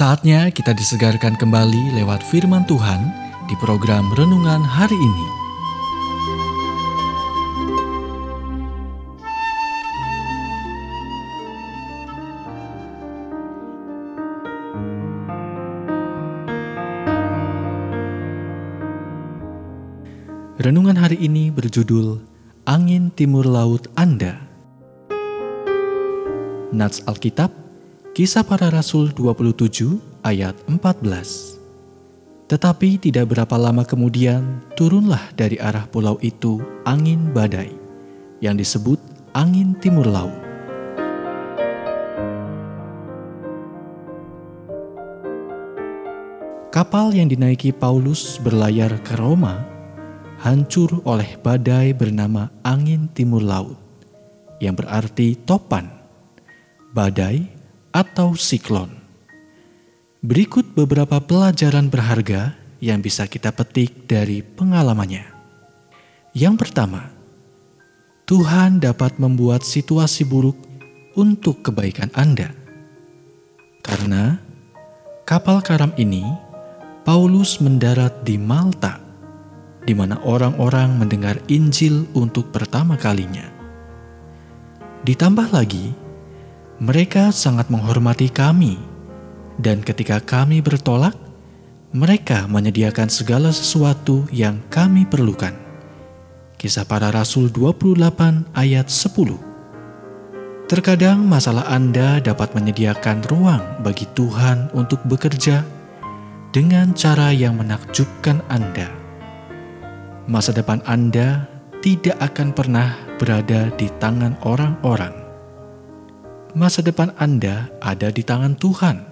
Saatnya kita disegarkan kembali lewat firman Tuhan di program renungan hari ini. Renungan hari ini berjudul Angin Timur Laut Anda. Nats Alkitab Kisah Para Rasul 27 ayat 14 Tetapi tidak berapa lama kemudian turunlah dari arah pulau itu angin badai yang disebut angin timur laut. Kapal yang dinaiki Paulus berlayar ke Roma hancur oleh badai bernama angin timur laut yang berarti topan. Badai atau siklon. Berikut beberapa pelajaran berharga yang bisa kita petik dari pengalamannya. Yang pertama, Tuhan dapat membuat situasi buruk untuk kebaikan Anda. Karena kapal karam ini, Paulus mendarat di Malta, di mana orang-orang mendengar Injil untuk pertama kalinya. Ditambah lagi, mereka sangat menghormati kami, dan ketika kami bertolak, mereka menyediakan segala sesuatu yang kami perlukan. Kisah para Rasul 28 ayat 10 Terkadang masalah Anda dapat menyediakan ruang bagi Tuhan untuk bekerja dengan cara yang menakjubkan Anda. Masa depan Anda tidak akan pernah berada di tangan orang-orang masa depan Anda ada di tangan Tuhan,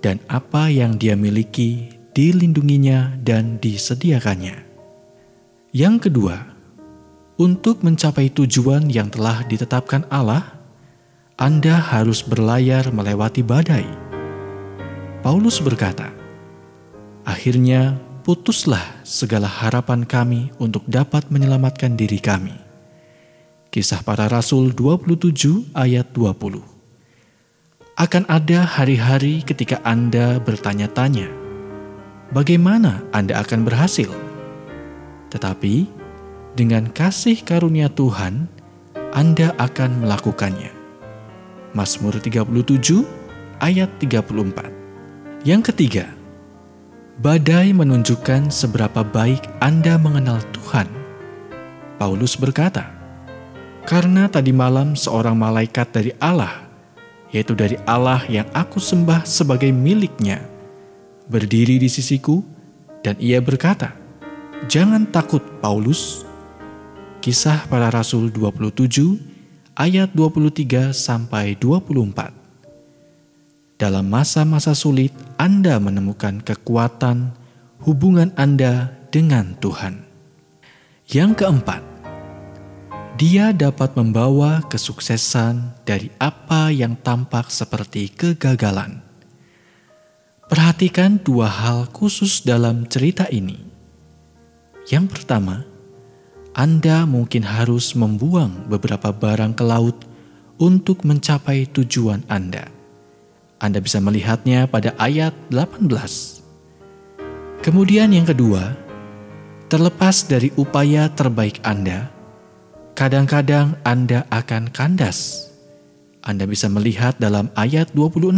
dan apa yang Dia miliki dilindunginya dan disediakannya. Yang kedua, untuk mencapai tujuan yang telah ditetapkan Allah, Anda harus berlayar melewati badai. Paulus berkata, "Akhirnya putuslah segala harapan kami untuk dapat menyelamatkan diri kami." Kisah para Rasul 27 ayat 20. Akan ada hari-hari ketika Anda bertanya-tanya, bagaimana Anda akan berhasil? Tetapi dengan kasih karunia Tuhan, Anda akan melakukannya. Mazmur 37 ayat 34. Yang ketiga, badai menunjukkan seberapa baik Anda mengenal Tuhan. Paulus berkata, karena tadi malam seorang malaikat dari Allah, yaitu dari Allah yang aku sembah sebagai miliknya, berdiri di sisiku dan ia berkata, Jangan takut Paulus. Kisah para Rasul 27 ayat 23 sampai 24. Dalam masa-masa sulit Anda menemukan kekuatan hubungan Anda dengan Tuhan. Yang keempat, dia dapat membawa kesuksesan dari apa yang tampak seperti kegagalan. Perhatikan dua hal khusus dalam cerita ini. Yang pertama, Anda mungkin harus membuang beberapa barang ke laut untuk mencapai tujuan Anda. Anda bisa melihatnya pada ayat 18. Kemudian yang kedua, terlepas dari upaya terbaik Anda, kadang-kadang Anda akan kandas. Anda bisa melihat dalam ayat 26.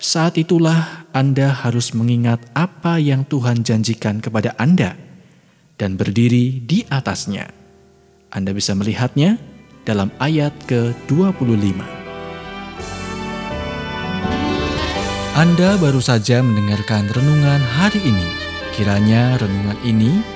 Saat itulah Anda harus mengingat apa yang Tuhan janjikan kepada Anda dan berdiri di atasnya. Anda bisa melihatnya dalam ayat ke-25. Anda baru saja mendengarkan renungan hari ini. Kiranya renungan ini